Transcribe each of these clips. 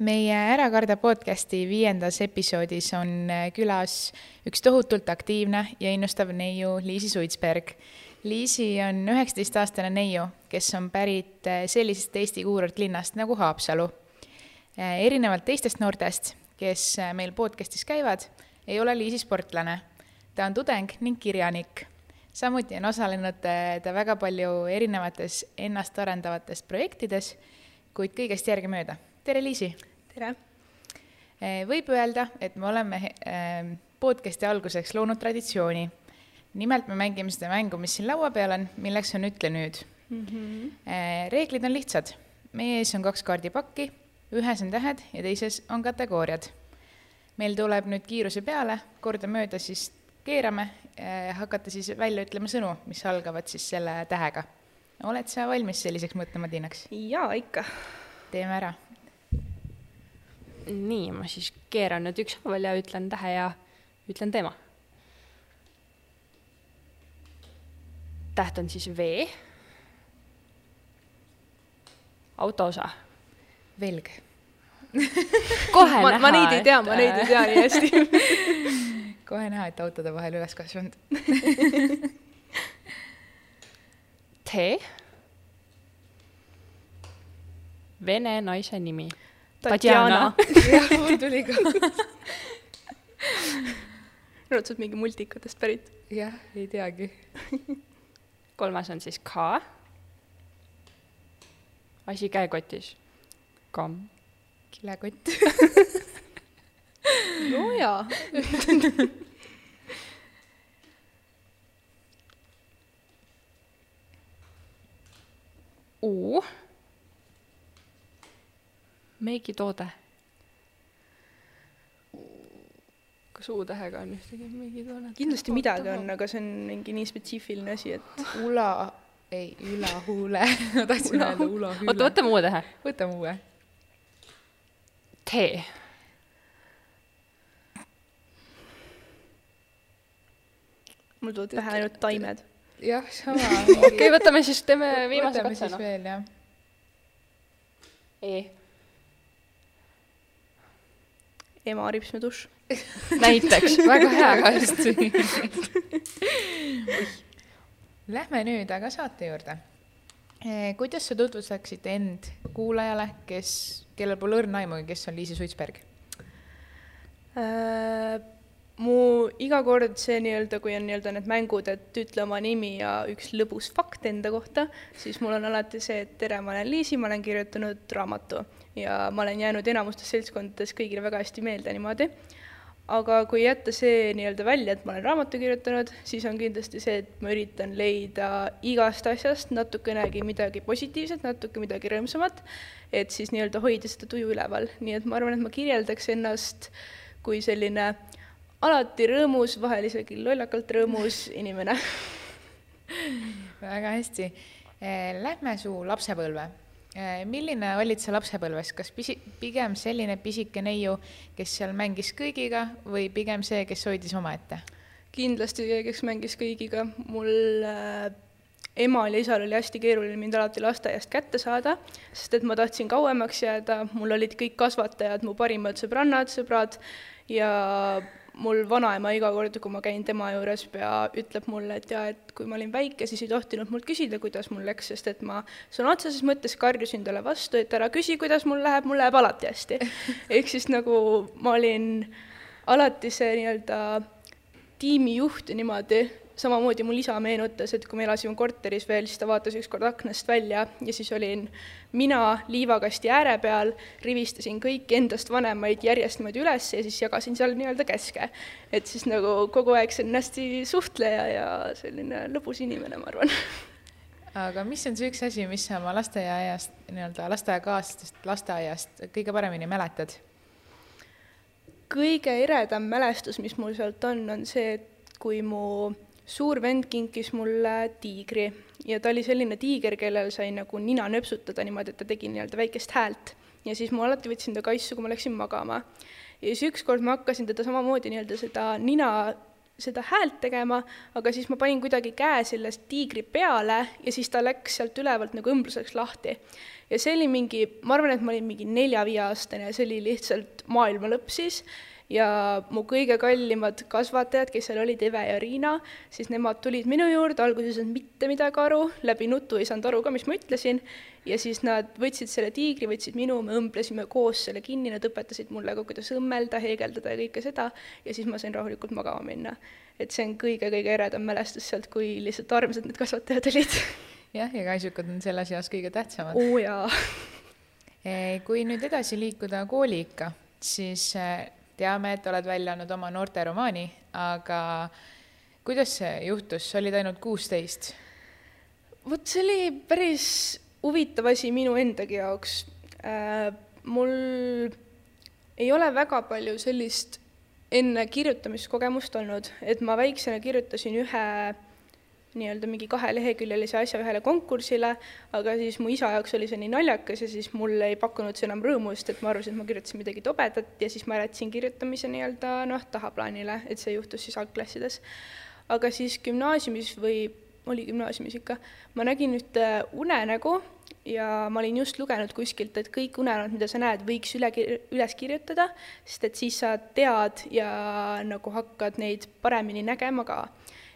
meie Ära karda podcasti viiendas episoodis on äh, külas üks tohutult aktiivne ja innustav neiu Liisi Suitsberg. Liisi on üheksateistaastane neiu, kes on pärit äh, sellisest Eesti kuurortlinnast nagu Haapsalu. Äh, erinevalt teistest noortest, kes meil podcastis käivad, ei ole Liisi sportlane. ta on tudeng ning kirjanik. samuti on osalenud ta väga palju erinevates ennast arendavates projektides, kuid kõigest järgemööda. tere, Liisi! Tere! Eh, võib öelda, et me oleme eh, podcasti alguseks loonud traditsiooni. nimelt me mängime seda mängu, mis siin laua peal on, milleks on Ütle nüüd mm. -hmm. reeglid on lihtsad. meie ees on kaks kaardipakki, ühes on tähed ja teises on kategooriad. meil tuleb nüüd kiiruse peale, kordamööda siis keerame, hakata siis välja ütlema sõnu, mis algavad siis selle tähega. oled sa valmis selliseks mõttemadinaks? jaa, ikka. teeme ära nii, ma siis keeran nüüd ükshaaval ja ütlen tähe ja ütlen teema. täht on siis V. autoosa. velg. kohe ma, näha. ma neid ei tea, ma neid ei tea nii hästi kohe näha, et autode vahel üles kasvanud T. Vene naise nimi Tatjana. jah, mul tuli ka. arvad, sa oled mingi multikatest pärit? jah, ei teagi. kolmas on siis K. asi käekotis. kamm. kilekott no jaa U meigitoode. kas U-tähega on ühtegi meigitoodet? kindlasti midagi on, aga see on mingi nii spetsiifiline asi, et ula, ei, ülahuule ma tahtsin öelda ulahüüle. oota, võtame uue tähe. võtame uue. T. mul tulevad pähe ainult taimed. jah, sama. okei okay,, võtame siis, teeme viimase võtame siis katsena. veel, jah. E. ema ripsmedušš. näiteks, väga hea hästi. Lähme nüüd aga saate juurde. kuidas sa tutvustaksid end kuulajale, kes, kellel pole õrna aimugi, kes on Liisi Suitsberg? Äh, mu iga kord see nii-öelda, kui on nii-öelda need mängud, et ütle oma nimi ja üks lõbus fakt enda kohta, siis mul on alati see, et tere, ma olen Liisi, ma olen kirjutanud raamatu ja ma olen jäänud enamustes seltskondades kõigile väga hästi meelde niimoodi. aga kui jätta see nii-öelda välja, et ma olen raamatu kirjutanud, siis on kindlasti see, et ma üritan leida igast asjast natukenegi midagi positiivset, natuke midagi rõõmsamat, et siis nii-öelda hoida seda tuju üleval, nii et ma arvan, et ma kirjeldaks ennast kui selline alati rõõmus, vahel isegi lollakalt rõõmus inimene väga hästi. Lähme su lapsepõlve. Milline olid sa lapsepõlves, kas pisi, pigem selline pisike neiu, kes seal mängis kõigiga või pigem see, kes hoidis omaette? kindlasti see, kes mängis kõigiga, mul äh, emal ja isal oli hästi keeruline mind alati lasteaiast kätte saada, sest et ma tahtsin kauemaks jääda, mul olid kõik kasvatajad, mu parimad sõbrannad, sõbrad ja mul vanaema iga kord, kui ma käin tema juures, pea ütleb mulle, et jaa, et kui ma olin väike, siis ei tohtinud mult küsida, kuidas mul läks, sest et ma sõna otseses mõttes karjusin talle vastu, et ära küsi, kuidas mul läheb, mul läheb alati hästi. ehk siis nagu ma olin alati see nii-öelda tiimijuht niimoodi, samamoodi mul isa meenutas, et kui me elasime korteris veel, siis ta vaatas ükskord aknast välja ja siis olin mina liivakasti ääre peal, rivistasin kõiki endast vanemaid järjest niimoodi üles ja siis jagasin seal nii-öelda käske. et siis nagu kogu aeg selline hästi suhtleja ja selline lõbus inimene, ma arvan. aga mis on see üks asi, mis sa oma lasteaiast, nii-öelda lasteaiakaaslastest lasteaiast kõige paremini mäletad? kõige eredam mälestus, mis mul sealt on, on see, et kui mu suur vend kinkis mulle tiigri ja ta oli selline tiiger, kellel sai nagu nina nöpsutada niimoodi, et ta tegi nii-öelda väikest häält. ja siis ma alati võtsin ta kaisu, kui ma läksin magama. ja siis ükskord ma hakkasin teda samamoodi nii-öelda seda nina seda häält tegema, aga siis ma panin kuidagi käe selle tiigri peale ja siis ta läks sealt ülevalt nagu õmbluseks lahti. ja see oli mingi, ma arvan, et ma olin mingi nelja-viieaastane ja see oli lihtsalt maailma lõpp siis ja mu kõige kallimad kasvatajad, kes seal olid, Eve ja Riina, siis nemad tulid minu juurde, alguses ei saanud mitte midagi aru, läbi nutu ei saanud aru ka, mis ma ütlesin, ja siis nad võtsid selle tiigri, võtsid minu, me õmblesime koos selle kinni, nad õpetasid mulle ka, kuidas õmmelda, heegeldada ja kõike seda, ja siis ma sain rahulikult magama minna. et see on kõige-kõige eredam mälestus sealt, kui lihtsalt armsad need kasvatajad olid. jah, ja kaisukud on selles eas kõige tähtsamad. oo jaa. kui nüüd edasi liikuda kooliikka, siis teame, et oled välja andnud oma noorteromaani, aga kuidas see juhtus, sa olid ainult kuusteist? vot see oli päris huvitav asi minu endagi jaoks äh,. mul ei ole väga palju sellist enne kirjutamiskogemust olnud, et ma väiksena kirjutasin ühe nii-öelda mingi kaheleheküljelise asja ühele konkursile, aga siis mu isa jaoks oli see nii naljakas ja siis mulle ei pakkunud see enam rõõmu, sest et ma arvasin, et ma kirjutasin midagi tobedat ja siis ma jätsin kirjutamise nii-öelda noh, tahaplaanile, et see juhtus siis algklassides. aga siis gümnaasiumis või oli gümnaasiumis ikka, ma nägin ühte unenägu ja ma olin just lugenud kuskilt, et kõik unenäod, mida sa näed, võiks üle, üles kirjutada, sest et siis sa tead ja nagu hakkad neid paremini nägema ka.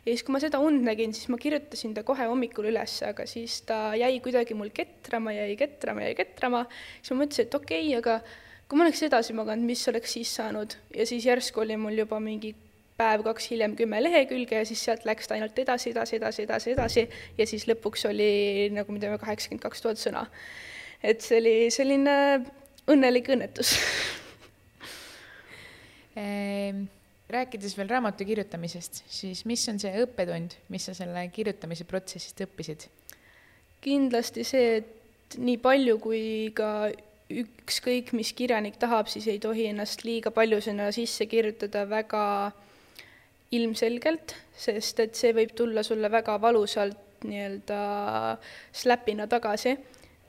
Ja siis, kui ma seda und nägin, siis ma kirjutasin ta kohe hommikul üles, aga siis ta jäi kuidagi mul ketrama, jäi ketrama, jäi ketrama, siis ma mõtlesin, et okei okay,, aga kui ma oleks edasi maganud, mis oleks siis saanud? Ja siis järsku oli mul juba mingi päev-kaks hiljem kümme lehekülge ja siis sealt läks ta ainult edasi, edasi, edasi, edasi, edasi ja siis lõpuks oli nagu me teame, kaheksakümmend kaks tuhat sõna. et see oli selline õnnelik õnnetus ehm, rääkides veel raamatu kirjutamisest, siis mis on see õppetund, mis sa selle kirjutamise protsessist õppisid? kindlasti see, et nii palju, kui ka ükskõik mis kirjanik tahab, siis ei tohi ennast liiga palju sinna sisse kirjutada väga ilmselgelt, sest et see võib tulla sulle väga valusalt nii-öelda slapina tagasi,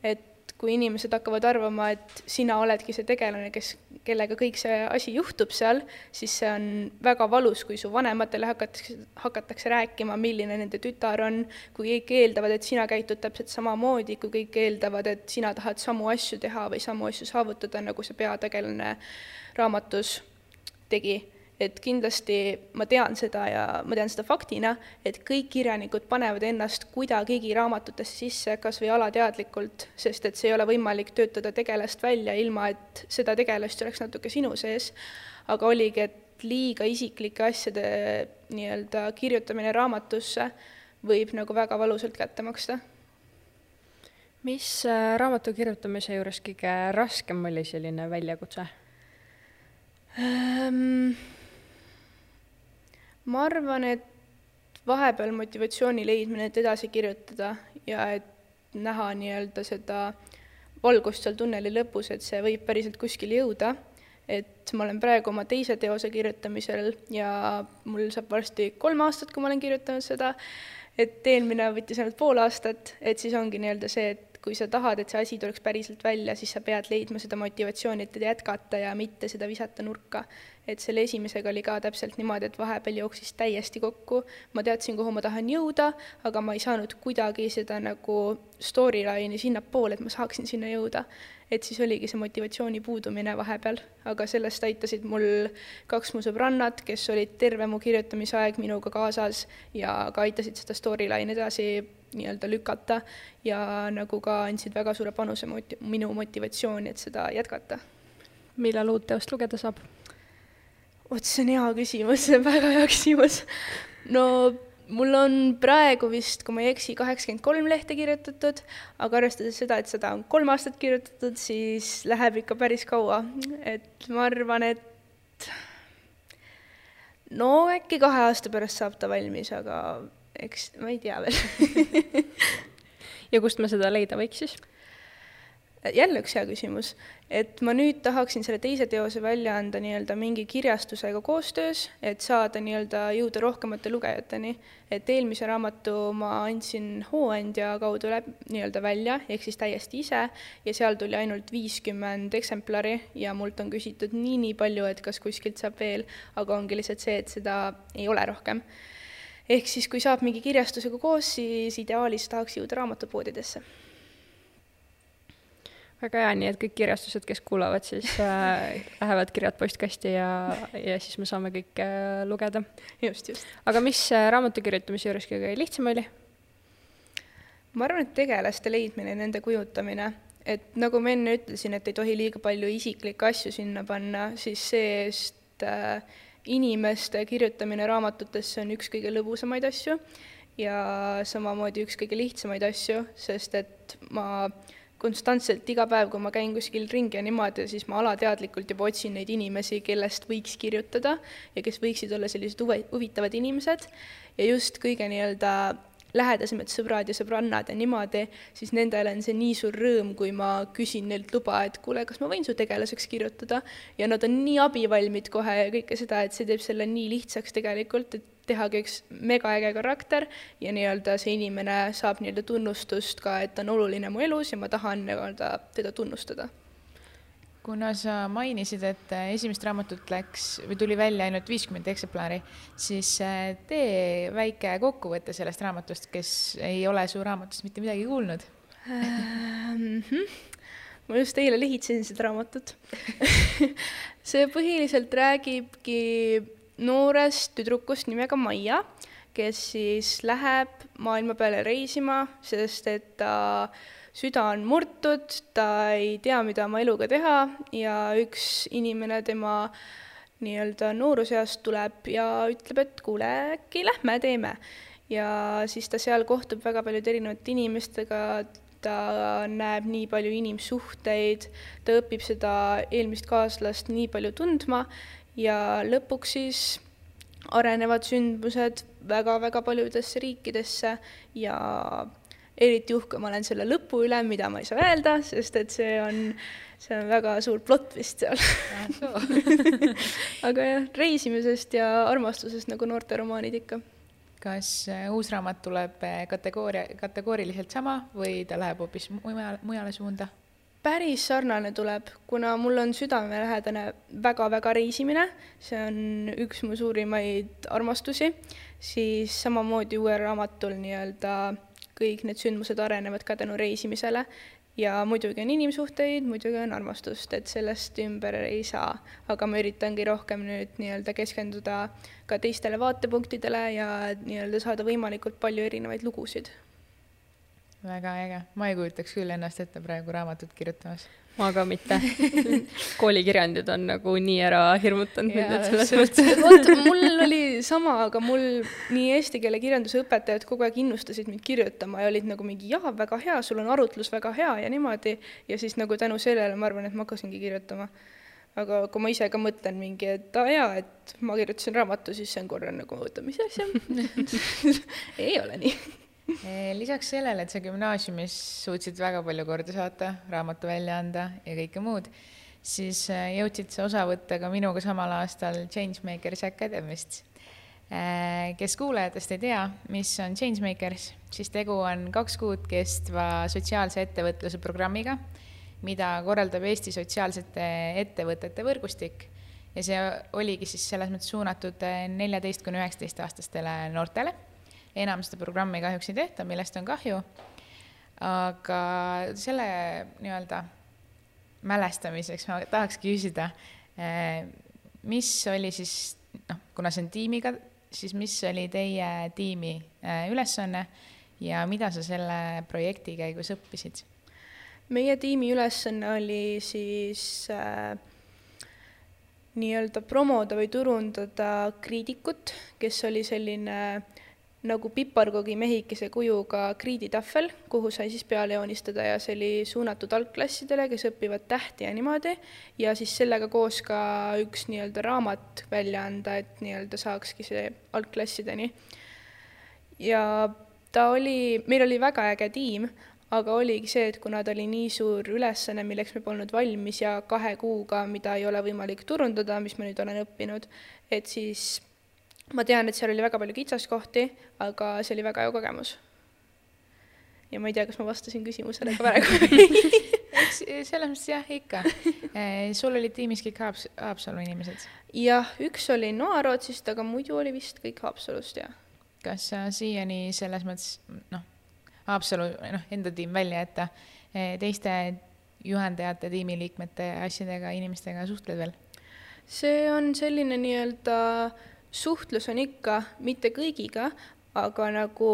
et kui inimesed hakkavad arvama, et sina oledki see tegelane, kes, kellega kõik see asi juhtub seal, siis see on väga valus, kui su vanematele hakatakse, hakatakse rääkima, milline nende tütar on, kui kõik eeldavad, et sina käitud täpselt samamoodi, kui kõik eeldavad, et sina tahad samu asju teha või samu asju saavutada, nagu see peategelane raamatus tegi et kindlasti ma tean seda ja ma tean seda faktina, et kõik kirjanikud panevad ennast kuidagigi raamatutesse sisse, kas või alateadlikult, sest et see ei ole võimalik töötada tegelast välja, ilma et seda tegelast oleks natuke sinu sees. aga oligi, et liiga isiklike asjade nii-öelda kirjutamine raamatusse võib nagu väga valusalt kätte maksta mis äh, raamatu kirjutamise juures kõige raskem oli selline väljakutse um,? Ma arvan, et vahepeal motivatsiooni leidmine, et edasi kirjutada ja et näha nii-öelda seda valgust seal tunneli lõpus, et see võib päriselt kuskile jõuda, et ma olen praegu oma teise teose kirjutamisel ja mul saab varsti kolm aastat, kui ma olen kirjutanud seda, et eelmine võttis ainult pool aastat, et siis ongi nii-öelda see, et kui sa tahad, et see asi tuleks päriselt välja, siis sa pead leidma seda motivatsiooni, et jätkata ja mitte seda visata nurka. Et selle esimesega oli ka täpselt niimoodi, et vahepeal jooksis täiesti kokku, ma teadsin, kuhu ma tahan jõuda, aga ma ei saanud kuidagi seda nagu storyline'i sinnapoole, et ma saaksin sinna jõuda. et siis oligi see motivatsiooni puudumine vahepeal, aga sellest aitasid mul kaks mu sõbrannat, kes olid terve mu kirjutamise aeg minuga kaasas ja ka aitasid seda storyline'i edasi nii-öelda lükata ja nagu ka andsid väga suure panuse moti-, minu motivatsiooni, et seda jätkata. millal uut teost lugeda saab? vot see on hea küsimus, see on väga hea küsimus. no mul on praegu vist, kui ma ei eksi, kaheksakümmend kolm lehte kirjutatud, aga arvestades seda, et seda on kolm aastat kirjutatud, siis läheb ikka päris kaua. et ma arvan, et no äkki kahe aasta pärast saab ta valmis, aga eks ma ei tea veel ja kust me seda leida võiks siis? jälle üks hea küsimus, et ma nüüd tahaksin selle teise teose välja anda nii-öelda mingi kirjastusega koostöös, et saada nii-öelda jõuda rohkemate lugejateni. et eelmise raamatu ma andsin Hooandja kaudu läb-, nii-öelda välja, ehk siis täiesti ise, ja seal tuli ainult viiskümmend eksemplari ja mult on küsitud nii-nii palju, et kas kuskilt saab veel, aga ongi lihtsalt see, et seda ei ole rohkem. Ehk siis, kui saab mingi kirjastusega koos, siis ideaalis tahaks jõuda raamatupoodidesse väga hea, nii et kõik kirjastused, kes kuulavad, siis äh, lähevad kirjad postkasti ja, ja siis me saame kõike äh, lugeda. just, just. aga mis äh, raamatu kirjutamise juures kõige lihtsam oli? ma arvan, et tegelaste leidmine, nende kujutamine, et nagu ma enne ütlesin, et ei tohi liiga palju isiklikke asju sinna panna, siis see-eest äh, inimeste kirjutamine raamatutesse on üks kõige lõbusamaid asju ja samamoodi üks kõige lihtsamaid asju, sest et ma konstantselt iga päev, kui ma käin kuskil ringi ja niimoodi, siis ma alateadlikult juba otsin neid inimesi, kellest võiks kirjutada ja kes võiksid olla sellised huvi, huvitavad inimesed. Ja just kõige nii-öelda lähedasemad sõbrad ja sõbrannad ja niimoodi, siis nendele on see nii suur rõõm, kui ma küsin neilt luba, et kuule, kas ma võin su tegelaseks kirjutada. ja nad on nii abivalmid kohe ja kõike seda, et see teeb selle nii lihtsaks tegelikult, et tehagi üks megaäge karakter ja nii-öelda see inimene saab nii-öelda tunnustust ka, et ta on oluline mu elus ja ma tahan nii-öelda teda tunnustada kuna sa mainisid, et esimest raamatut läks või tuli välja ainult viiskümmend eksemplari, siis äh, tee väike kokkuvõte sellest raamatust, kes ei ole su raamatust mitte midagi kuulnud mm. -hmm. ma just eile lehitsesin seda raamatut see põhiliselt räägibki noorest tüdrukust nimega Maia, kes siis läheb maailma peale reisima, sest et ta süda on murtud, ta ei tea, mida oma eluga teha ja üks inimene tema nii-öelda nooruseast tuleb ja ütleb, et kuule, äkki lähme teeme. ja siis ta seal kohtub väga paljude erinevate inimestega, ta näeb nii palju inimsuhteid, ta õpib seda eelmist kaaslast nii palju tundma ja lõpuks siis arenevad sündmused väga-väga paljudesse riikidesse ja eriti uhke ma olen selle lõpu üle, mida ma ei saa öelda, sest et see on, see on väga suur plott vist seal aga jah, reisimisest ja armastusest nagu noorteromaanid ikka. kas äh, uus raamat tuleb äh, kategooria, kategooriliselt sama või ta läheb hoopis mujale, mujale suunda? päris sarnane tuleb, kuna mul on südamelähedane väga-väga reisimine, see on üks mu suurimaid armastusi, siis samamoodi uuel raamatul nii-öelda kõik need sündmused arenevad ka tänu reisimisele ja muidugi on inimsuhteid, muidugi on armastust, et sellest ümber ei saa. aga ma üritangi rohkem nüüd nii-öelda keskenduda ka teistele vaatepunktidele ja nii-öelda saada võimalikult palju erinevaid lugusid väga äge, ma ei kujutaks küll ennast ette praegu raamatut kirjutamas. Ma ka mitte koolikirjandid on nagu nii ära hirmutanud mind, et selles mõttes. vot mul oli sama, aga mul nii eesti keele kirjanduse õpetajad kogu aeg innustasid mind kirjutama ja olid nagu mingi jaa, väga hea, sul on arutlus väga hea ja niimoodi. ja siis nagu tänu sellele ma arvan, et ma hakkasingi kirjutama. aga kui ma ise ka mõtlen mingi, et aa jaa, et ma kirjutasin raamatu, siis see on korra nagu, oota, mis asja ei ole nii lisaks sellele, et sa gümnaasiumis suutsid väga palju korda saata, raamatu välja anda ja kõike muud, siis eh, jõudsid sa osa võtta ka minuga samal aastal Changemakers Academy'st. Eh, kes kuulajatest ei tea, mis on Changemakers, siis tegu on kaks kuud kestva sotsiaalse ettevõtluse programmiga, mida korraldab Eesti Sotsiaalsete Ettevõtete Võrgustik. Ja see oligi siis selles mõttes suunatud neljateist kuni üheksateist aastastele noortele enam seda programmi kahjuks ei tehta, millest on kahju. aga selle nii-öelda mälestamiseks ma tahakski küsida, eh, mis oli siis, noh, kuna see on tiimiga, siis mis oli teie tiimi eh, ülesanne ja mida sa selle projekti käigus õppisid? meie tiimi ülesanne oli siis äh, nii-öelda promoda või turundada Kriidikut, kes oli selline äh, nagu piparkoogi mehikese kujuga kriiditahvel, kuhu sai siis peale joonistada ja see oli suunatud algklassidele, kes õpivad tähti ja niimoodi, ja siis sellega koos ka üks nii-öelda raamat välja anda, et nii-öelda saakski see algklassideni. ja ta oli, meil oli väga äge tiim, aga oligi see, et kuna ta oli nii suur ülesanne, milleks me polnud valmis ja kahe kuuga, mida ei ole võimalik turundada, mis ma nüüd olen õppinud, et siis ma tean, et seal oli väga palju kitsaskohti, aga see oli väga hea kogemus. ja ma ei tea, kas ma vastasin küsimusele ka praegu eks selles mõttes jah, ikka. sul olid tiimis kõik Haabs-, Haapsalu inimesed? jah, üks oli Noa-Rootsist, aga muidu oli vist kõik Haapsalust, jah. kas sa siiani selles mõttes, noh, Haapsalu, noh, enda tiim välja jätta, teiste juhendajate, tiimiliikmete, asjadega, inimestega suhtled veel? see on selline nii-öelda suhtlus on ikka, mitte kõigiga, aga nagu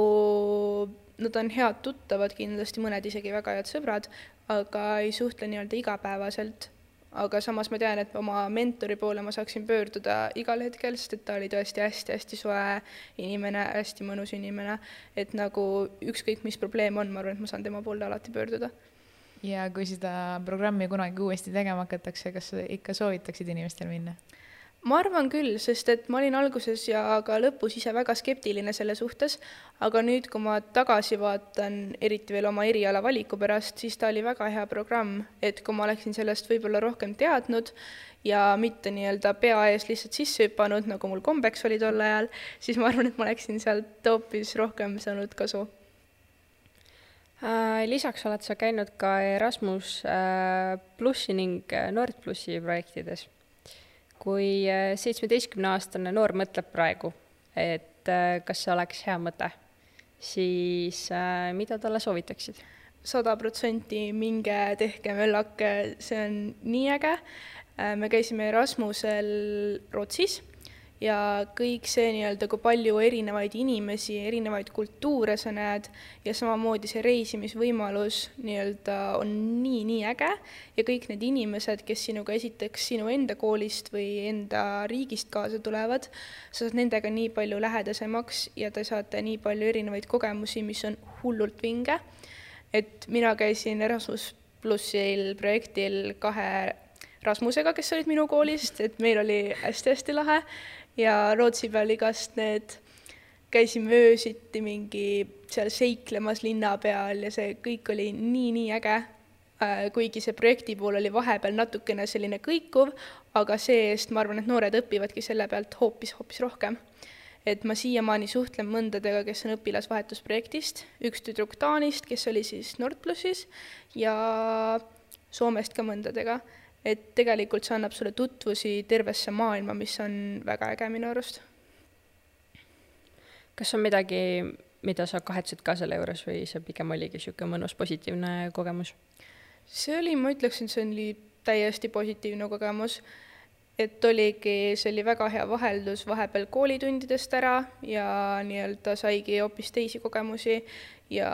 nad on head tuttavad kindlasti, mõned isegi väga head sõbrad, aga ei suhtle nii-öelda igapäevaselt. aga samas ma tean, et oma mentori poole ma saaksin pöörduda igal hetkel, sest et ta oli tõesti hästi-hästi soe inimene, hästi mõnus inimene, et nagu ükskõik, mis probleem on, ma arvan, et ma saan tema poole alati pöörduda ja kui seda programmi kunagi uuesti tegema hakatakse, kas ikka soovitaksid inimestel minna? Ma arvan küll, sest et ma olin alguses ja ka lõpus ise väga skeptiline selle suhtes, aga nüüd, kui ma tagasi vaatan, eriti veel oma eriala valiku pärast, siis ta oli väga hea programm, et kui ma oleksin sellest võib-olla rohkem teadnud ja mitte nii-öelda pea ees lihtsalt sisse hüpanud, nagu mul kombeks oli tol ajal, siis ma arvan, et ma oleksin sealt hoopis rohkem saanud kasu. Äh, lisaks oled sa käinud ka Erasmus äh, plussi ning Nord plussi projektides kui äh, seitsmeteistkümneaastane noor mõtleb praegu, et äh, kas see oleks hea mõte, siis äh, mida talle soovitaksid? sada protsenti minge tehke möllake, see on nii äge. me käisime Erasmusel Rootsis ja kõik see nii-öelda, kui palju erinevaid inimesi, erinevaid kultuure sa näed ja samamoodi see reisimisvõimalus nii-öelda on nii-nii äge ja kõik need inimesed, kes sinuga esiteks sinu enda koolist või enda riigist kaasa tulevad, sa saad nendega nii palju lähedasemaks ja te saate nii palju erinevaid kogemusi, mis on hullult vinge. et mina käisin Erasmus plussil projektil kahe Rasmusega, kes olid minu koolist, et meil oli hästi-hästi lahe ja Rootsi peal igast need, käisime öösiti mingi seal seiklemas linna peal ja see kõik oli nii-nii äge, äh, kuigi see projekti pool oli vahepeal natukene selline kõikuv, aga see-eest ma arvan, et noored õpivadki selle pealt hoopis, hoopis rohkem. et ma siiamaani suhtlen mõndadega, kes on õpilasvahetusprojektist, üks tüdruk Taanist, kes oli siis Nordplussis, ja Soomest ka mõndadega et tegelikult see annab sulle tutvusi tervesse maailma, mis on väga äge minu arust. kas on midagi, mida sa kahetsed ka selle juures või see pigem oligi niisugune mõnus positiivne kogemus? see oli, ma ütleksin, see oli täiesti positiivne kogemus, et oligi, see oli väga hea vaheldus vahepeal koolitundidest ära ja nii-öelda saigi hoopis teisi kogemusi ja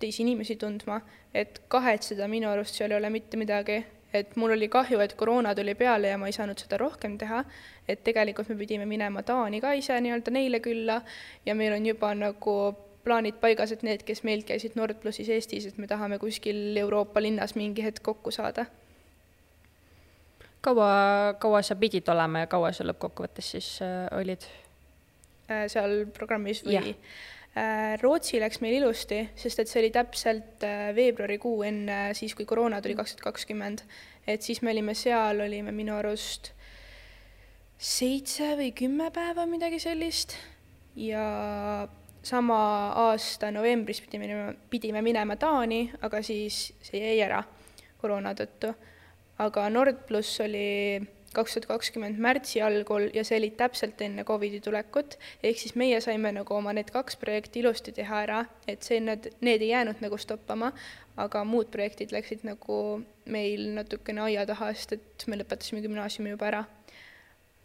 teisi inimesi tundma, et kahetseda minu arust seal ei ole mitte midagi, et mul oli kahju, et koroona tuli peale ja ma ei saanud seda rohkem teha, et tegelikult me pidime minema Taani ka ise nii-öelda neile külla ja meil on juba nagu plaanid paigas, et need, kes meilt käisid Nord plussis Eestis, et me tahame kuskil Euroopa linnas mingi hetk kokku saada. kaua, kaua sa pidid olema ja kaua sa lõppkokkuvõttes siis äh, olid äh,? seal programmis või? Äh, Rootsi läks meil ilusti, sest et see oli täpselt äh, veebruarikuu enne siis, kui koroona tuli kaks tuhat kakskümmend. et siis me olime seal, olime minu arust seitse või kümme päeva, midagi sellist. ja sama aasta novembris pidime, pidime minema Taani, aga siis see jäi ära koroona tõttu. aga Nord pluss oli kaks tuhat kakskümmend märtsi algul ja see oli täpselt enne Covidi tulekut, ehk siis meie saime nagu oma need kaks projekti ilusti teha ära, et see, need, need ei jäänud nagu stoppama, aga muud projektid läksid nagu meil natukene aia taha, sest et me lõpetasime gümnaasiumi juba ära.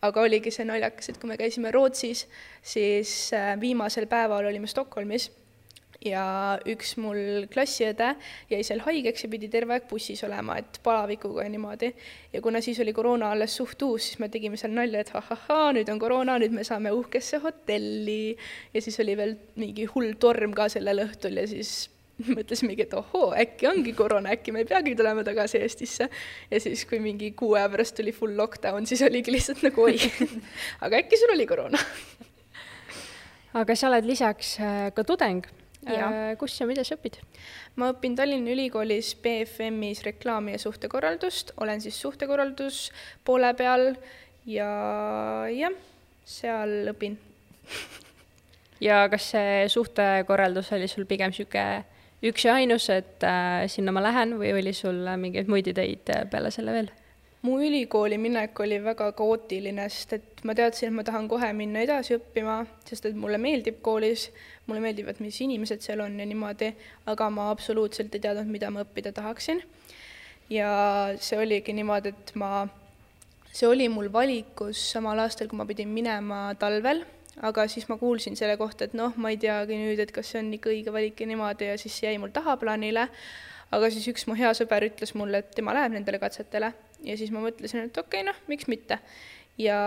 aga oligi see naljakas, et kui me käisime Rootsis, siis äh, viimasel päeval olime Stockholmis ja üks mul klassiõde jäi seal haigeks ja pidi terve aeg bussis olema, et palavikuga ja niimoodi. ja kuna siis oli koroona alles suht uus, siis me tegime seal nalja, et ahahhaa, nüüd on koroona, nüüd me saame uhkesse hotelli. ja siis oli veel mingi hull torm ka sellel õhtul ja siis mõtlesimegi, et ohoo, äkki ongi koroona, äkki me ei peagi tulema tagasi Eestisse. ja siis, kui mingi kuu aja pärast tuli full lockdown, siis oligi lihtsalt nagu oi aga äkki sul oli koroona aga sa oled lisaks äh, ka tudeng kus ja mida sa õpid? ma õpin Tallinna Ülikoolis BFM-is reklaami ja suhtekorraldust, olen siis suhtekorraldus poole peal ja jah, seal õpin ja kas see suhtekorraldus oli sul pigem niisugune üks ja ainus, et äh, sinna ma lähen või oli sul mingeid muid ideid äh, peale selle veel? Mu ülikooli minek oli väga kaootiline, sest et ma teadsin, et ma tahan kohe minna edasi õppima, sest et mulle meeldib koolis, mulle meeldivad, mis inimesed seal on ja niimoodi, aga ma absoluutselt ei teadnud, mida ma õppida tahaksin. ja see oligi niimoodi, et ma, see oli mul valikus samal aastal, kui ma pidin minema talvel aga siis ma kuulsin selle kohta, et noh, ma ei teagi nüüd, et kas see on ikka õige valik ja niimoodi ja siis jäi mul tahaplaanile. aga siis üks mu hea sõber ütles mulle, et tema läheb nendele katsetele ja siis ma mõtlesin, et okei okay,, noh, miks mitte. ja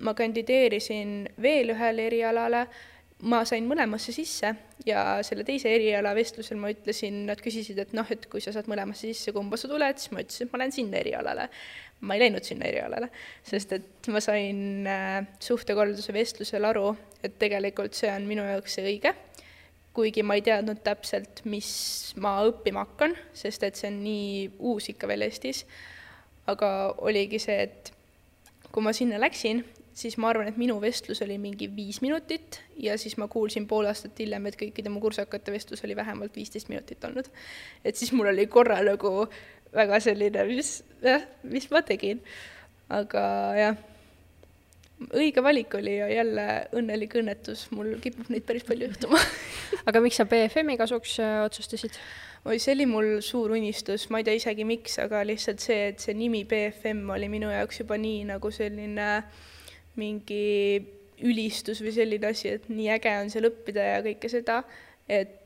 ma kandideerisin veel ühele erialale, ma sain mõlemasse sisse ja selle teise eriala vestlusel ma ütlesin, nad küsisid, et noh, et kui sa saad mõlemasse sisse, kumba sa tuled, siis ma ütlesin, et ma lähen sinna erialale. Ma ei läinud sinna erialale, sest et ma sain äh, suhtekorralduse vestlusel aru, et tegelikult see on minu jaoks see õige, kuigi ma ei teadnud täpselt, mis ma õppima hakkan, sest et see on nii uus ikka veel Eestis, aga oligi see, et kui ma sinna läksin, siis ma arvan, et minu vestlus oli mingi viis minutit ja siis ma kuulsin pool aastat hiljem, et kõikide mu kursakate vestlus oli vähemalt viisteist minutit olnud. et siis mul oli korra nagu väga selline, mis, jah, mis ma tegin. aga jah, õige valik oli ja jälle õnnelik õnnetus, mul kipub neid päris palju juhtuma. Aga miks sa BFM-i kasuks äh, otsustasid? oi, see oli mul suur unistus, ma ei tea isegi miks, aga lihtsalt see, et see nimi BFM oli minu jaoks juba nii nagu selline mingi ülistus või selline asi, et nii äge on seal õppida ja kõike seda, et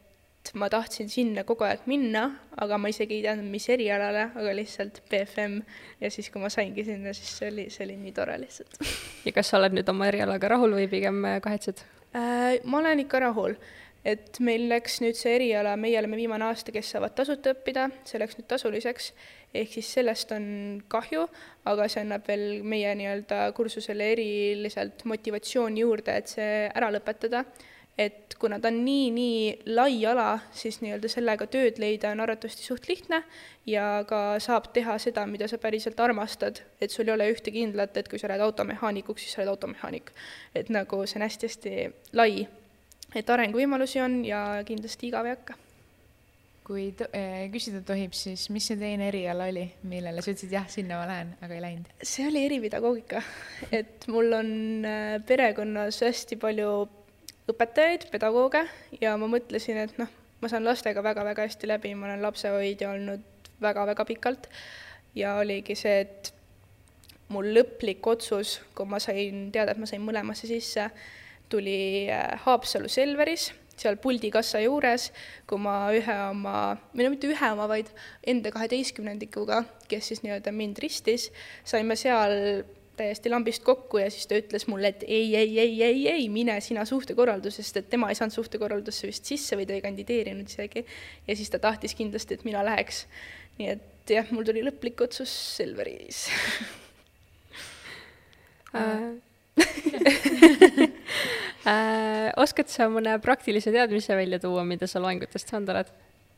ma tahtsin sinna kogu aeg minna, aga ma isegi ei teadnud, mis erialale, aga lihtsalt BFM ja siis, kui ma saingi sinna, siis see oli, see oli nii tore lihtsalt. ja kas sa oled nüüd oma erialaga rahul või pigem äh, kahetsed? Äh,? ma olen ikka rahul, et meil läks nüüd see eriala, meie oleme viimane aasta, kes saavad tasuta õppida, see läks nüüd tasuliseks, ehk siis sellest on kahju, aga see annab veel meie nii-öelda kursusele eriliselt motivatsiooni juurde, et see ära lõpetada et kuna ta on nii, nii lai ala, siis nii-öelda sellega tööd leida on arvatavasti suht lihtne ja ka saab teha seda, mida sa päriselt armastad, et sul ei ole ühte kindlat, et kui sa lähed automehaanikuks, siis sa oled automehaanik. et nagu see on hästi-hästi lai, et arenguvõimalusi on ja kindlasti igav ei hakka kui to äh, küsida tohib, siis mis see teine eriala oli, millele sa ütlesid jah, sinna ma lähen, aga ei läinud? see oli eripedagoogika, et mul on äh, perekonnas hästi palju õpetajaid, pedagooge ja ma mõtlesin, et noh, ma saan lastega väga-väga hästi läbi, ma olen lapsehoidja olnud väga-väga pikalt. Ja oligi see, et mul lõplik otsus, kui ma sain teada, et ma sain mõlemasse sisse, tuli äh, Haapsalu Selveris, seal puldikassa juures, kui ma ühe oma, või no mitte ühe oma, vaid enda kaheteistkümnendikuga, kes siis nii-öelda mind ristis, saime seal täiesti lambist kokku ja siis ta ütles mulle, et ei, ei, ei, ei, ei, mine sina suhtekorraldusest, et tema ei saanud suhtekorraldusse vist sisse või ta ei kandideerinud isegi. ja siis ta tahtis kindlasti, et mina läheks. nii et jah, mul tuli lõplik otsus Selveris äh, äh, oskad sa mõne praktilise teadmise välja tuua, mida sa loengutest saanud oled?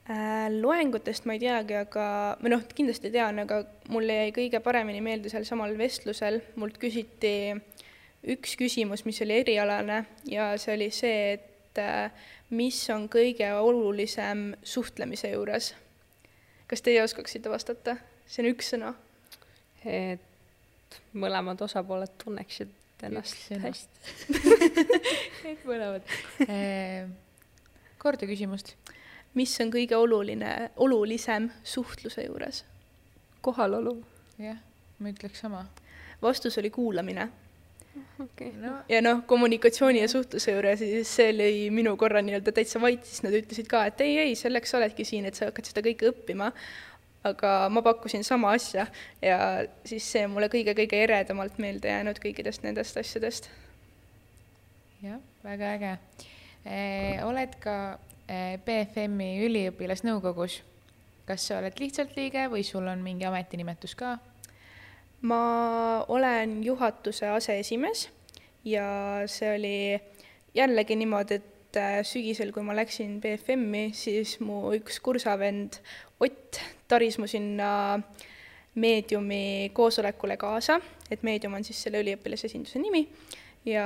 Äh, loengutest ma ei teagi, aga, või noh, kindlasti tean, aga mulle jäi kõige paremini meelde seal samal vestlusel, mult küsiti üks küsimus, mis oli erialane ja see oli see, et äh, mis on kõige olulisem suhtlemise juures. kas teie oskaksite vastata? see on üks sõna. et mõlemad osapooled tunneksid ennast hästi mõlemad äh, korda küsimust mis on kõige oluline, olulisem suhtluse juures? kohalolu. jah, ma ütleks sama. vastus oli kuulamine okay.. No. ja noh, kommunikatsiooni ja suhtluse juures, siis see oli minu korra nii-öelda täitsa vait, siis nad ütlesid ka, et ei, ei, selleks sa oledki siin, et sa hakkad seda kõike õppima. aga ma pakkusin sama asja ja siis see mulle kõige-kõige eredamalt meelde jäänud kõikidest nendest asjadest. jah, väga äge e,. oled ka Eh, BFM-i üliõpilasnõukogus. kas sa oled lihtsalt liige või sul on mingi ametinimetus ka? ma olen juhatuse aseesimees ja see oli jällegi niimoodi, et äh, sügisel, kui ma läksin BFM-i, siis mu üks kursavend Ott taris mu sinna meediumi koosolekule kaasa, et meedium on siis selle üliõpilasesinduse nimi ja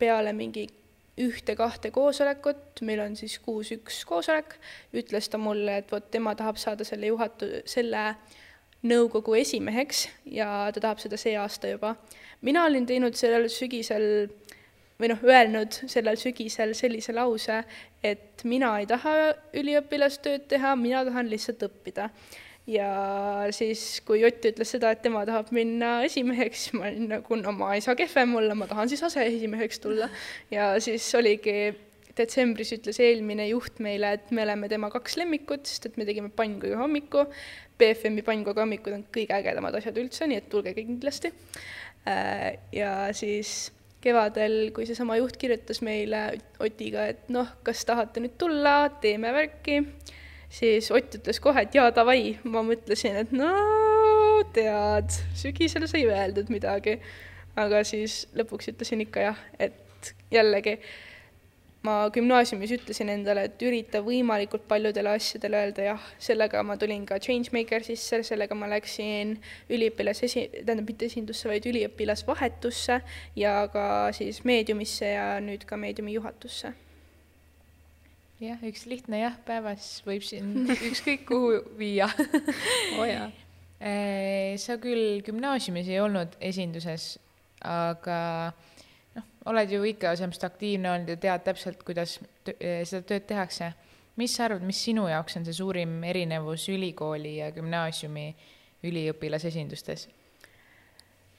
peale mingi ühte-kahte koosolekut, meil on siis kuus üks koosolek, ütles ta mulle, et vot tema tahab saada selle juhatu-, selle nõukogu esimeheks ja ta tahab seda see aasta juba. mina olin teinud sellel sügisel või noh, öelnud sellel sügisel sellise lause, et mina ei taha üliõpilastööd teha, mina tahan lihtsalt õppida. Ja siis, kui Ott ütles seda, et tema tahab minna esimeheks, siis ma olin nagu, no ma ei saa kehvem olla, ma tahan siis aseesimeheks tulla. ja siis oligi detsembris ütles eelmine juht meile, et me oleme tema kaks lemmikut, sest et me tegime pannkugi hommiku. BFM-i pannkugi hommikud on kõige ägedamad asjad üldse, nii et tulge kindlasti. Äh, ja siis kevadel, kui seesama juht kirjutas meile Otiga, et noh, kas tahate nüüd tulla, teeme värki, siis Ott ütles kohe, et jaa, davai, ma mõtlesin, et no tead, sügisel sai öeldud midagi. aga siis lõpuks ütlesin ikka jah, et jällegi ma gümnaasiumis ütlesin endale, et ürita võimalikult paljudele asjadele öelda jah, sellega ma tulin ka Changemaker sisse, sellega ma läksin üliõpilase, tähendab mitte esindusse, vaid üliõpilasvahetusse ja ka siis meediumisse ja nüüd ka meediumi juhatusse. Jah, üks lihtne jah päevas võib sind ükskõik kuhu viia oh, jaa. sa küll gümnaasiumis ei olnud esinduses, aga noh, oled ju ikka semmoist aktiivne olnud ja tead täpselt, kuidas eh, seda tööd tehakse. mis sa arvad, mis sinu jaoks on see suurim erinevus ülikooli ja gümnaasiumi üliõpilasesindustes?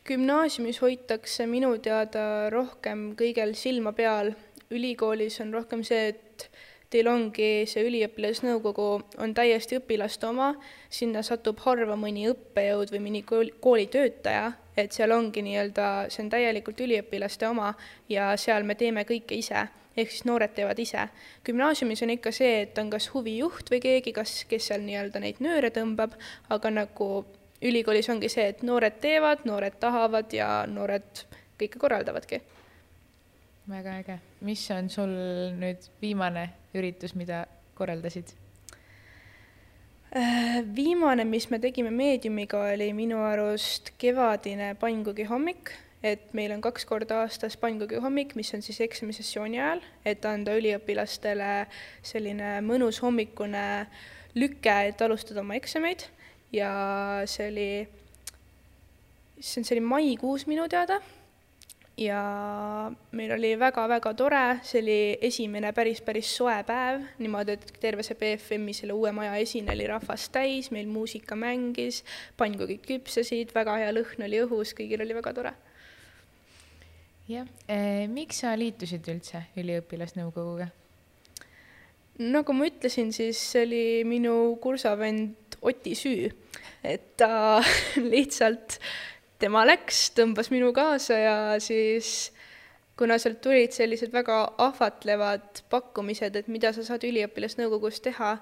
gümnaasiumis hoitakse minu teada rohkem kõigel silma peal, ülikoolis on rohkem see, et teil ongi see üliõpilasnõukogu on täiesti õpilaste oma, sinna satub harva mõni õppejõud või mõni kooli, koolitöötaja, et seal ongi nii-öelda, see on täielikult üliõpilaste oma ja seal me teeme kõike ise, ehk siis noored teevad ise. gümnaasiumis on ikka see, et on kas huvijuht või keegi, kas, kes seal nii-öelda neid nööre tõmbab, aga nagu ülikoolis ongi see, et noored teevad, noored tahavad ja noored kõike korraldavadki. Väga äge, mis on sul nüüd viimane üritus, mida korraldasid? Äh, viimane, mis me tegime meediumiga, oli minu arust kevadine pannkugi hommik, et meil on kaks korda aastas pannkugi hommik, mis on siis eksamisessiooni ajal, et anda üliõpilastele selline mõnus hommikune lüke, et alustada oma eksameid ja see oli, issand, see oli maikuus minu teada ja meil oli väga-väga tore, see oli esimene päris, päris soe päev, niimoodi, et terve see BFM-i selle uue maja esine oli rahvast täis, meil muusika mängis, pannkogid küpsesid, väga hea lõhn oli õhus, kõigil oli väga tore. jah eh,, miks sa liitusid üldse üliõpilasnõukoguga? nagu ma ütlesin, siis see oli minu kursavend Oti süü, et ta lihtsalt tema läks, tõmbas minu kaasa ja siis kuna sealt tulid sellised väga ahvatlevad pakkumised, et mida sa saad üliõpilasnõukogus teha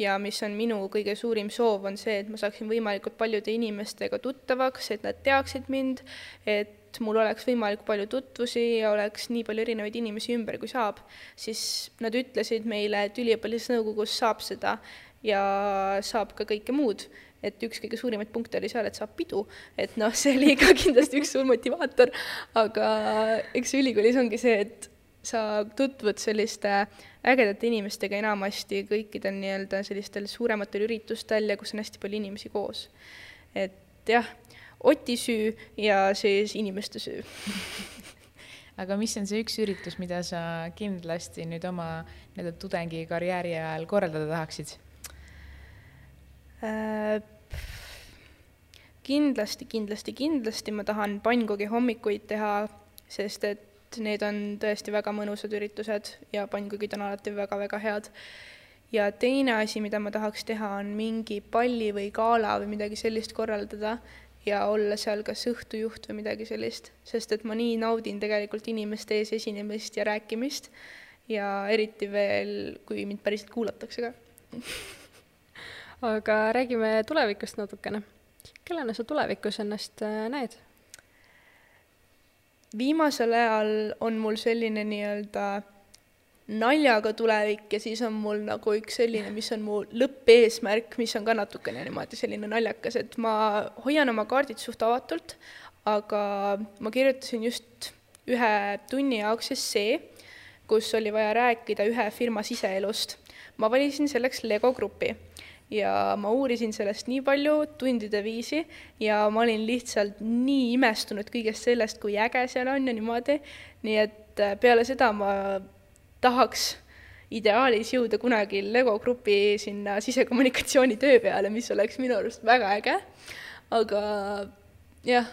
ja mis on minu kõige suurim soov, on see, et ma saaksin võimalikult paljude inimestega tuttavaks, et nad teaksid mind, et mul oleks võimalikult palju tutvusi ja oleks nii palju erinevaid inimesi ümber, kui saab, siis nad ütlesid meile, et üliõpilasnõukogus saab seda ja saab ka kõike muud et üks kõige suurimaid punkte oli seal, et saab pidu, et noh, see oli ka kindlasti üks suur motivaator, aga eks ülikoolis ongi see, et sa tutvud selliste ägedate inimestega enamasti kõikidel nii-öelda sellistel suurematel üritustel ja kus on hästi palju inimesi koos. et jah, Oti süü ja siis inimeste süü aga mis on see üks üritus, mida sa kindlasti nüüd oma nii-öelda tudengikarjääri ajal korraldada tahaksid? Äh, kindlasti, kindlasti, kindlasti ma tahan pannkogi hommikuid teha, sest et need on tõesti väga mõnusad üritused ja pannkogid on alati väga-väga head. ja teine asi, mida ma tahaks teha, on mingi palli või gala või midagi sellist korraldada ja olla seal kas õhtujuht või midagi sellist, sest et ma nii naudin tegelikult inimeste ees esinemist ja rääkimist ja eriti veel, kui mind päriselt kuulatakse ka aga räägime tulevikust natukene. kellena sa tulevikus ennast äh, näed? viimasel ajal on mul selline nii-öelda naljaga tulevik ja siis on mul nagu üks selline, mis on mu lõppeesmärk, mis on ka natukene niimoodi selline naljakas, et ma hoian oma kaardid suht avatult, aga ma kirjutasin just ühe tunni jaoks essee, kus oli vaja rääkida ühe firma siseelust. ma valisin selleks Lego grupi ja ma uurisin sellest nii palju tundide viisi ja ma olin lihtsalt nii imestunud kõigest sellest, kui äge seal on ja niimoodi, nii et äh, peale seda ma tahaks ideaalis jõuda kunagi Lego grupi sinna sisekommunikatsiooni töö peale, mis oleks minu arust väga äge. aga jah,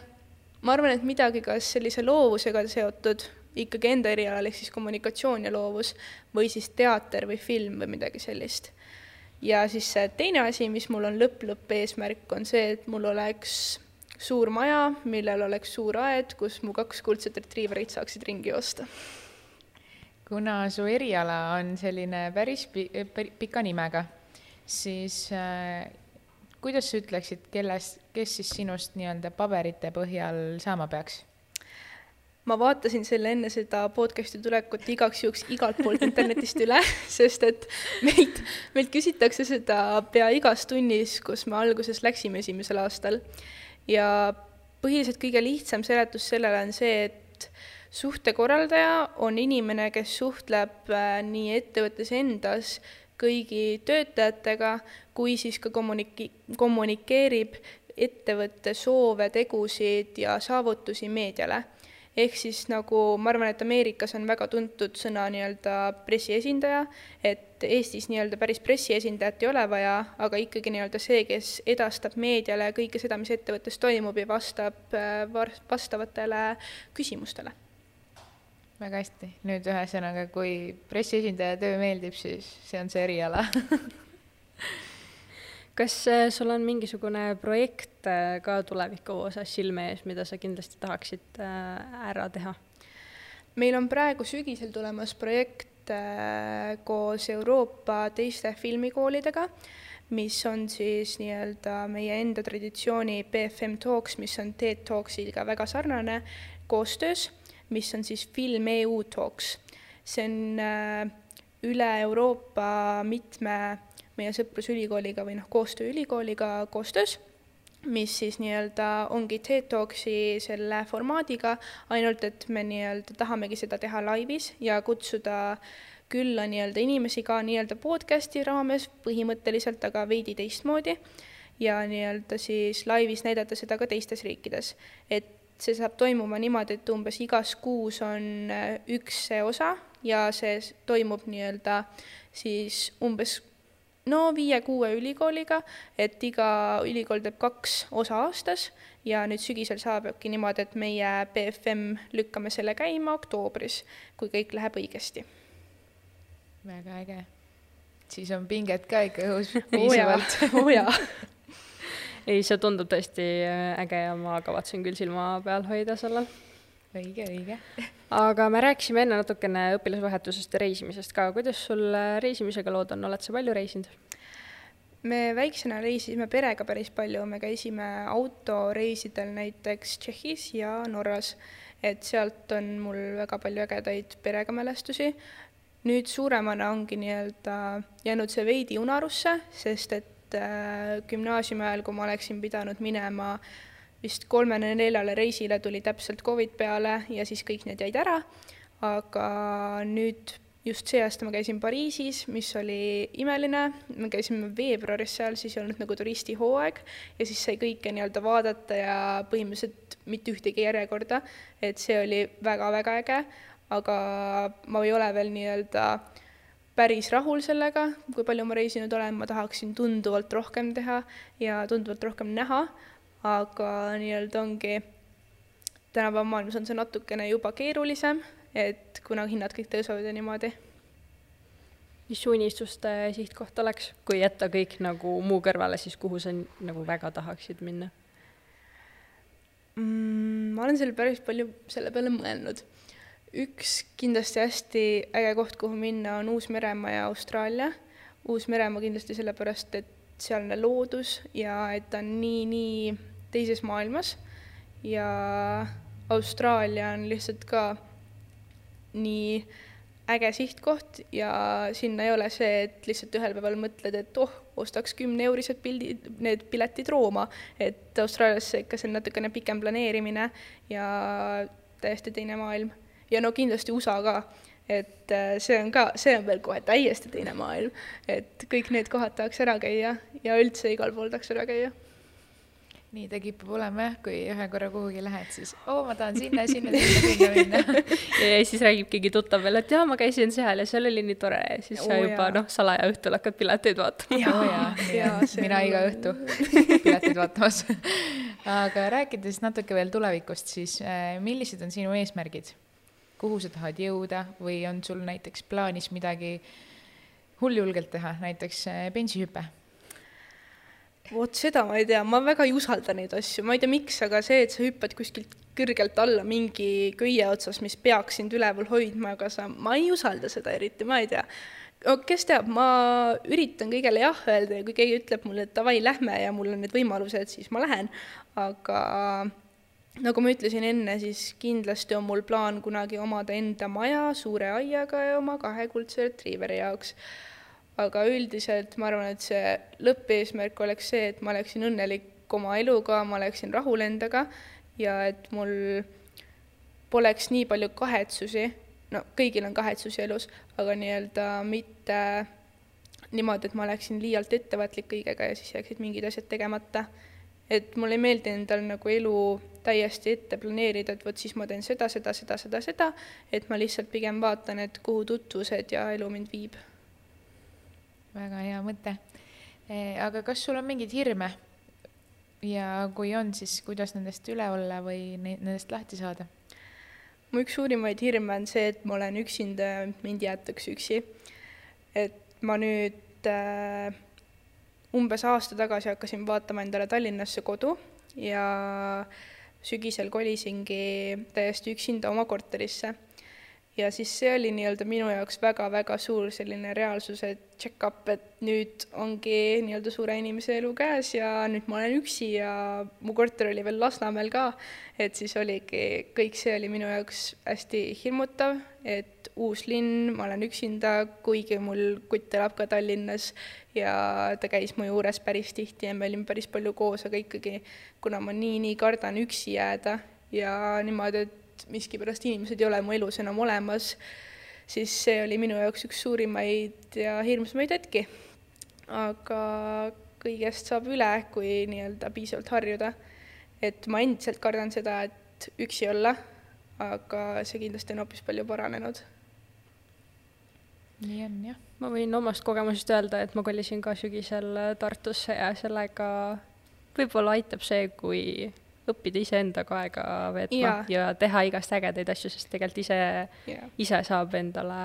ma arvan, et midagi kas sellise loovusega seotud, ikkagi enda erialal, ehk siis kommunikatsioon ja loovus, või siis teater või film või midagi sellist. Ja siis see teine asi, mis mul on lõpp-lõpp eesmärk, on see, et mul oleks suur maja, millel oleks suur aed, kus mu kaks kuldset retriiverit saaksid ringi joosta kuna su eriala on selline päris pi-, pika nimega, siis äh, kuidas sa ütleksid, kelles, kes siis sinust nii-öelda paberite põhjal saama peaks? Ma vaatasin selle enne seda podcast'i tulekut igaks juhuks igalt poolt internetist üle, sest et meilt, meilt küsitakse seda pea igas tunnis, kus me alguses läksime esimesel aastal. ja põhiliselt kõige lihtsam seletus sellele on see, et suhtekorraldaja on inimene, kes suhtleb äh, nii ettevõttes endas kõigi töötajatega, kui siis ka kommuniki-, kommunikeerib ettevõtte soove, tegusid ja saavutusi meediale. Ehk siis nagu ma arvan, et Ameerikas on väga tuntud sõna nii-öelda pressiesindaja, et Eestis nii-öelda päris pressiesindajat ei ole vaja, aga ikkagi nii-öelda see, kes edastab meediale kõike seda, mis ettevõttes toimub ja vastab äh, vastavatele küsimustele. Väga hästi, nüüd ühesõnaga, kui pressiesindaja töö meeldib, siis see on see eriala kas äh, sul on mingisugune projekt äh, ka tuleviku osas silme ees, mida sa kindlasti tahaksid äh, ära teha? meil on praegu sügisel tulemas projekt koos Euroopa teiste filmikoolidega, mis on siis nii-öelda meie enda traditsiooni BFM Talks, mis on TED Talksiga väga sarnane, koostöös mis on siis Film EU Talks. see on äh, üle Euroopa mitme meie sõprusülikooliga või noh, koostööülikooliga koostöös, mis siis nii-öelda ongi TED Talksi selle formaadiga, ainult et me nii-öelda tahamegi seda teha laivis ja kutsuda külla nii-öelda inimesi ka nii-öelda podcast'i raames põhimõtteliselt, aga veidi teistmoodi ja nii-öelda siis laivis näidata seda ka teistes riikides. et see saab toimuma niimoodi, et umbes igas kuus on äh, üks see osa ja see toimub nii-öelda siis umbes no viie-kuue ülikooliga, et iga ülikool teeb kaks osa aastas ja nüüd sügisel saabki niimoodi, et meie BFM lükkame selle käima oktoobris, kui kõik läheb õigesti. väga äge. siis on pinget ka ikka õhus piisavalt. oo jaa ei, see tundub tõesti äh, äge ja ma kavatsen küll silma peal hoida sellel. Õige, õige. aga me rääkisime enne natukene õpilasvahetusest ja reisimisest ka, kuidas sul äh, reisimisega lood on, oled sa palju reisinud? me väiksena reisisime perega päris palju, me käisime autoreisidel näiteks Tšehhis ja Norras, et sealt on mul väga palju ägedaid perega mälestusi. nüüd suuremana ongi nii-öelda jäänud see veidi unarusse, sest et äh, gümnaasiumi ajal, kui ma oleksin pidanud minema vist kolmele-neljale reisile, tuli täpselt Covid peale ja siis kõik need jäid ära, aga nüüd just see aasta ma käisin Pariisis, mis oli imeline, me käisime veebruaris seal, siis ei olnud nagu turistihooaeg ja siis sai kõike nii-öelda vaadata ja põhimõtteliselt mitte ühtegi järjekorda, et see oli väga-väga äge, aga ma ei ole veel nii-öelda päris rahul sellega, kui palju ma reisinud olen, ma tahaksin tunduvalt rohkem teha ja tunduvalt rohkem näha, aga nii-öelda ongi, tänapäeva maailmas on see natukene juba keerulisem, et kuna hinnad kõik tõusevad ja niimoodi. mis su unistuste sihtkoht oleks, kui jätta kõik nagu muu kõrvale, siis kuhu sa nagu väga tahaksid minna mm,? ma olen selle päris palju selle peale mõelnud üks kindlasti hästi äge koht, kuhu minna, on Uus-Meremaa ja Austraalia. Uus-Meremaa kindlasti sellepärast, et sealne loodus ja et ta on nii, nii teises maailmas. Ja Austraalia on lihtsalt ka nii äge sihtkoht ja sinna ei ole see, et lihtsalt ühel päeval mõtled, et oh, ostaks kümneeurised pildid, need piletid Rooma, et Austraaliasse ikka see on natukene pikem planeerimine ja täiesti teine maailm. ja no kindlasti USA ka, et äh, see on ka, see on veel kohe täiesti teine maailm, et kõik need kohad tahaks ära käia ja üldse igal pool tahaks ära käia nii ta kipub olema jah, kui ühe korra kuhugi lähed, siis oo, ma tahan sinna, sinna, sinna, sinna minna. Ja siis räägib keegi tuttav veel, et jaa, ma käisin seal ja seal oli nii tore. Ja siis oh, sa juba noh, salaja õhtul hakkad pileteid vaatama. jaa, jaa, jaa, mina iga õhtu pileteid vaatamas. Aga rääkides natuke veel tulevikust, siis äh, millised on sinu eesmärgid? kuhu sa tahad jõuda või on sul näiteks plaanis midagi hulljulgelt teha, näiteks äh, bensihüpe? Vot seda ma ei tea, ma väga ei usalda neid asju, ma ei tea, miks, aga see, et sa hüppad kuskilt kõrgelt alla mingi köie otsas, mis peaks sind üleval hoidma, aga sa, ma ei usalda seda eriti, ma ei tea. kes teab, ma üritan kõigele jah öelda ja kui keegi ütleb mulle, et davai, lähme ja mul on need võimalused, siis ma lähen, aga nagu ma ütlesin enne, siis kindlasti on mul plaan kunagi omada enda maja suure aiaga ja oma kahe kuldse retriiveri jaoks aga üldiselt ma arvan, et see lõppeesmärk oleks see, et ma oleksin õnnelik oma eluga, ma oleksin rahul endaga ja et mul poleks nii palju kahetsusi, no kõigil on kahetsusi elus, aga nii-öelda mitte niimoodi, et ma oleksin liialt ettevaatlik kõigega ja siis jääksid mingid asjad tegemata. et mulle ei meeldi endal nagu elu täiesti ette planeerida, et vot siis ma teen seda, seda, seda, seda, seda, et ma lihtsalt pigem vaatan, et kuhu tutvused ja elu mind viib väga hea mõte. Eh, aga kas sul on mingeid hirme? ja kui on, siis kuidas nendest üle olla või nendest lahti saada? mu üks suurimaid hirme on see, et ma olen üksinda ja mind jäetakse üksi. et ma nüüd äh, umbes aasta tagasi hakkasin vaatama endale Tallinnasse kodu ja sügisel kolisingi täiesti üksinda oma korterisse ja siis see oli nii-öelda minu jaoks väga-väga suur selline reaalsuse check-up, et nüüd ongi nii-öelda suure inimese elu käes ja nüüd ma olen üksi ja mu korter oli veel Lasnamäel ka, et siis oligi, kõik see oli minu jaoks hästi hirmutav, et uus linn, ma olen üksinda, kuigi mul kutt elab ka Tallinnas ja ta käis mu juures päris tihti ja me olime päris palju koos, aga ikkagi, kuna ma nii-nii kardan üksi jääda ja niimoodi, et miskipärast inimesed ei ole mu elus enam olemas, siis see oli minu jaoks üks suurimaid ja hirmsamaid hetki. aga kõigest saab üle, kui nii-öelda piisavalt harjuda. et ma endiselt kardan seda, et üksi olla, aga see kindlasti on hoopis palju paranenud. nii on jah. ma võin omast kogemusest öelda, et ma kolisin ka sügisel Tartusse ja sellega võib-olla aitab see, kui õppida iseendaga aega veetma ja. ja teha igast ägedaid asju, sest tegelikult ise yeah., ise saab endale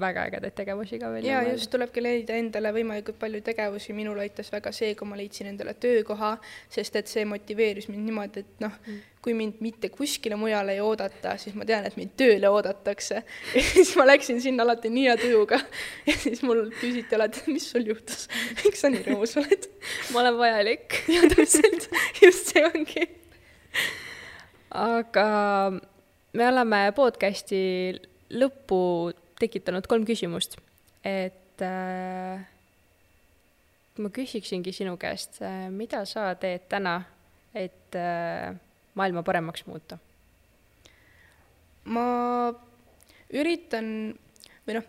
väga ägedaid tegevusi ka veel. ja just, tulebki leida endale võimalikult palju tegevusi, minul aitas väga see, kui ma leidsin endale töökoha, sest et see motiveeris mind niimoodi, et noh mm., kui mind mitte kuskile mujale ei oodata, siis ma tean, et mind tööle oodatakse. ja siis ma läksin sinna alati nii hea tujuga ja siis mul küsiti alati, mis sul juhtus, miks sa nii rõõmus oled? ma olen vajalik. ja täpselt, just see ongi aga me oleme podcasti lõppu tekitanud kolm küsimust, et äh, ma küsiksingi sinu käest, äh, mida sa teed täna, et äh, maailma paremaks muuta? ma üritan või noh,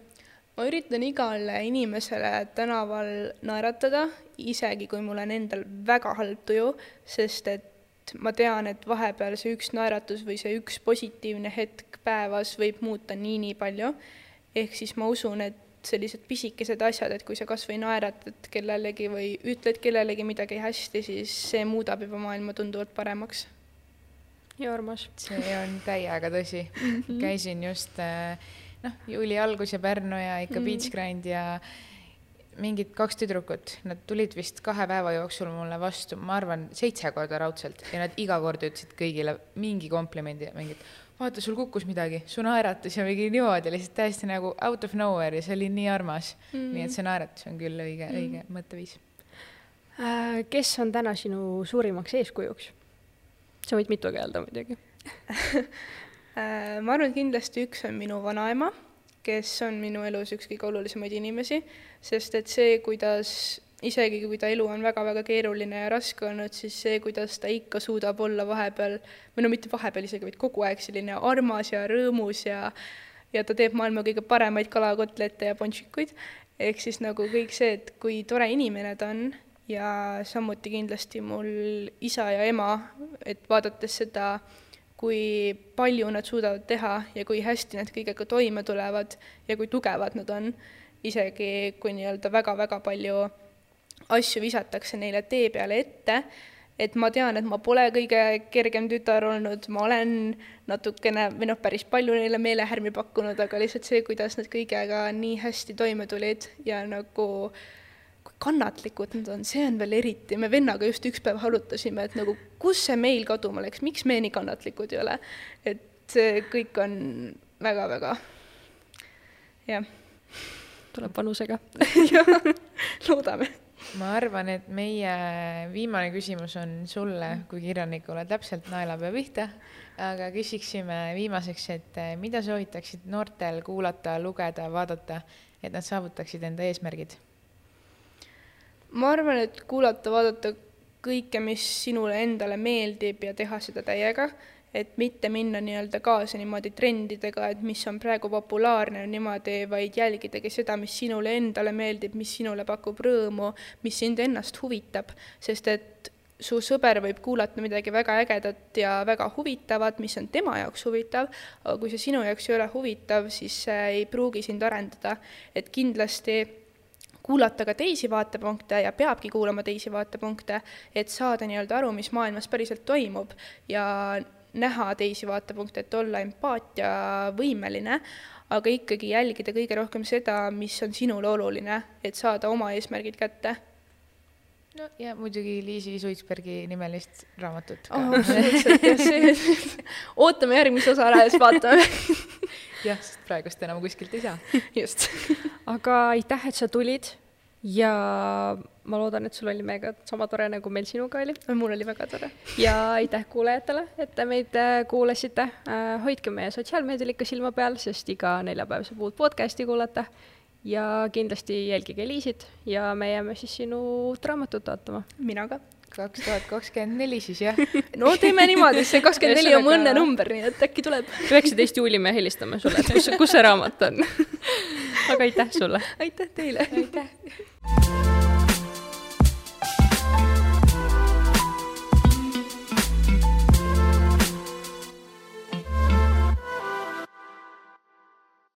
ma üritan igale inimesele tänaval naeratada, isegi kui mul on endal väga halb tuju, sest et ma tean, et vahepeal see üks naeratus või see üks positiivne hetk päevas võib muuta nii-nii palju. ehk siis ma usun, et sellised pisikesed asjad, et kui sa kas või naeratad kellelegi või ütled kellelegi midagi hästi, siis see muudab juba maailma tunduvalt paremaks. ja armas. see on täiega tõsi. -hmm. käisin just äh, noh, juuli algus ja Pärnu ja ikka mm. Beach Grind ja mingid kaks tüdrukut, nad tulid vist kahe päeva jooksul mulle vastu, ma arvan, seitse korda raudselt ja nad iga kord ütlesid kõigile mingi komplimendi, mingit vaata, sul kukkus midagi, su naeratus ja mingi niimoodi lihtsalt täiesti nagu out of nowhere ja see oli nii armas mm. -hmm. nii et see naeratus on küll õige mm, -hmm. õige mõtteviis äh,. kes on täna sinu suurimaks eeskujuks? sa võid mitu öelda muidugi äh, ma arvan, et kindlasti üks on minu vanaema kes on minu elus üks kõige olulisemaid inimesi, sest et see, kuidas isegi kui ta elu on väga-väga keeruline ja raske olnud, siis see, kuidas ta ikka suudab olla vahepeal, või no mitte vahepeal isegi, vaid kogu aeg selline armas ja rõõmus ja ja ta teeb maailma kõige paremaid kalakotlette ja ponšikuid, ehk siis nagu kõik see, et kui tore inimene ta on ja samuti kindlasti mul isa ja ema, et vaadates seda, kui palju nad suudavad teha ja kui hästi nad kõigega toime tulevad ja kui tugevad nad on, isegi kui nii-öelda väga-väga palju asju visatakse neile tee peale ette, et ma tean, et ma pole kõige kergem tütar olnud, ma olen natukene või noh, päris palju neile meelehärmi pakkunud, aga lihtsalt see, kuidas nad kõigega nii hästi toime tulid ja nagu kui kannatlikud nad on, see on veel eriti, me vennaga just üks päev arutasime, et nagu kus see meil kaduma läks, miks me nii kannatlikud ei ole. et see kõik on väga-väga, jah. tuleb vanusega jah, loodame ma arvan, et meie viimane küsimus on sulle kui kirjanikule täpselt naelapea pihta, aga küsiksime viimaseks, et eh, mida soovitaksid noortel kuulata, lugeda, vaadata, et nad saavutaksid enda eesmärgid? Ma arvan, et kuulata, vaadata kõike, mis sinule endale meeldib ja teha seda täiega et mitte minna nii-öelda kaasa niimoodi trendidega, et mis on praegu populaarne niimoodi, vaid jälgidagi seda, mis sinule endale meeldib, mis sinule pakub rõõmu, mis sind ennast huvitab, sest et su sõber võib kuulata midagi väga ägedat ja väga huvitavat, mis on tema jaoks huvitav, aga kui see sinu jaoks ei ole huvitav, siis see ei pruugi sind arendada. et kindlasti kuulata ka teisi vaatepunkte ja peabki kuulama teisi vaatepunkte, et saada nii-öelda aru, mis maailmas päriselt toimub ja näha teisi vaatepunkte, et olla empaatiavõimeline, aga ikkagi jälgida kõige rohkem seda, mis on sinule oluline, et saada oma eesmärgid kätte no ja muidugi Liisi Suitsbergi nimelist raamatut ka oh,. absoluutselt, jah, see, ootame järgmise osa ära ja siis vaatame jah, sest praegust enam kuskilt ei saa. just aga aitäh, et sa tulid ja ma loodan, et sul oli meiega sama tore, nagu meil sinuga oli. mul oli väga tore. ja aitäh kuulajatele, et te meid äh, kuulasite. Äh, hoidke meie sotsiaalmeedial ikka silma peal, sest iga neljapäev saab uut podcast'i kuulata. ja kindlasti jälgige Liisit ja me jääme siis sinu raamatut ootama. mina ka kaks tuhat kakskümmend neli siis jah? no teeme niimoodi, see kakskümmend neli on mu õnnenumber, nii et äkki tuleb. üheksateist juuli me helistame sulle, et kus, kus see raamat on aga aitäh sulle! aitäh teile! aitäh!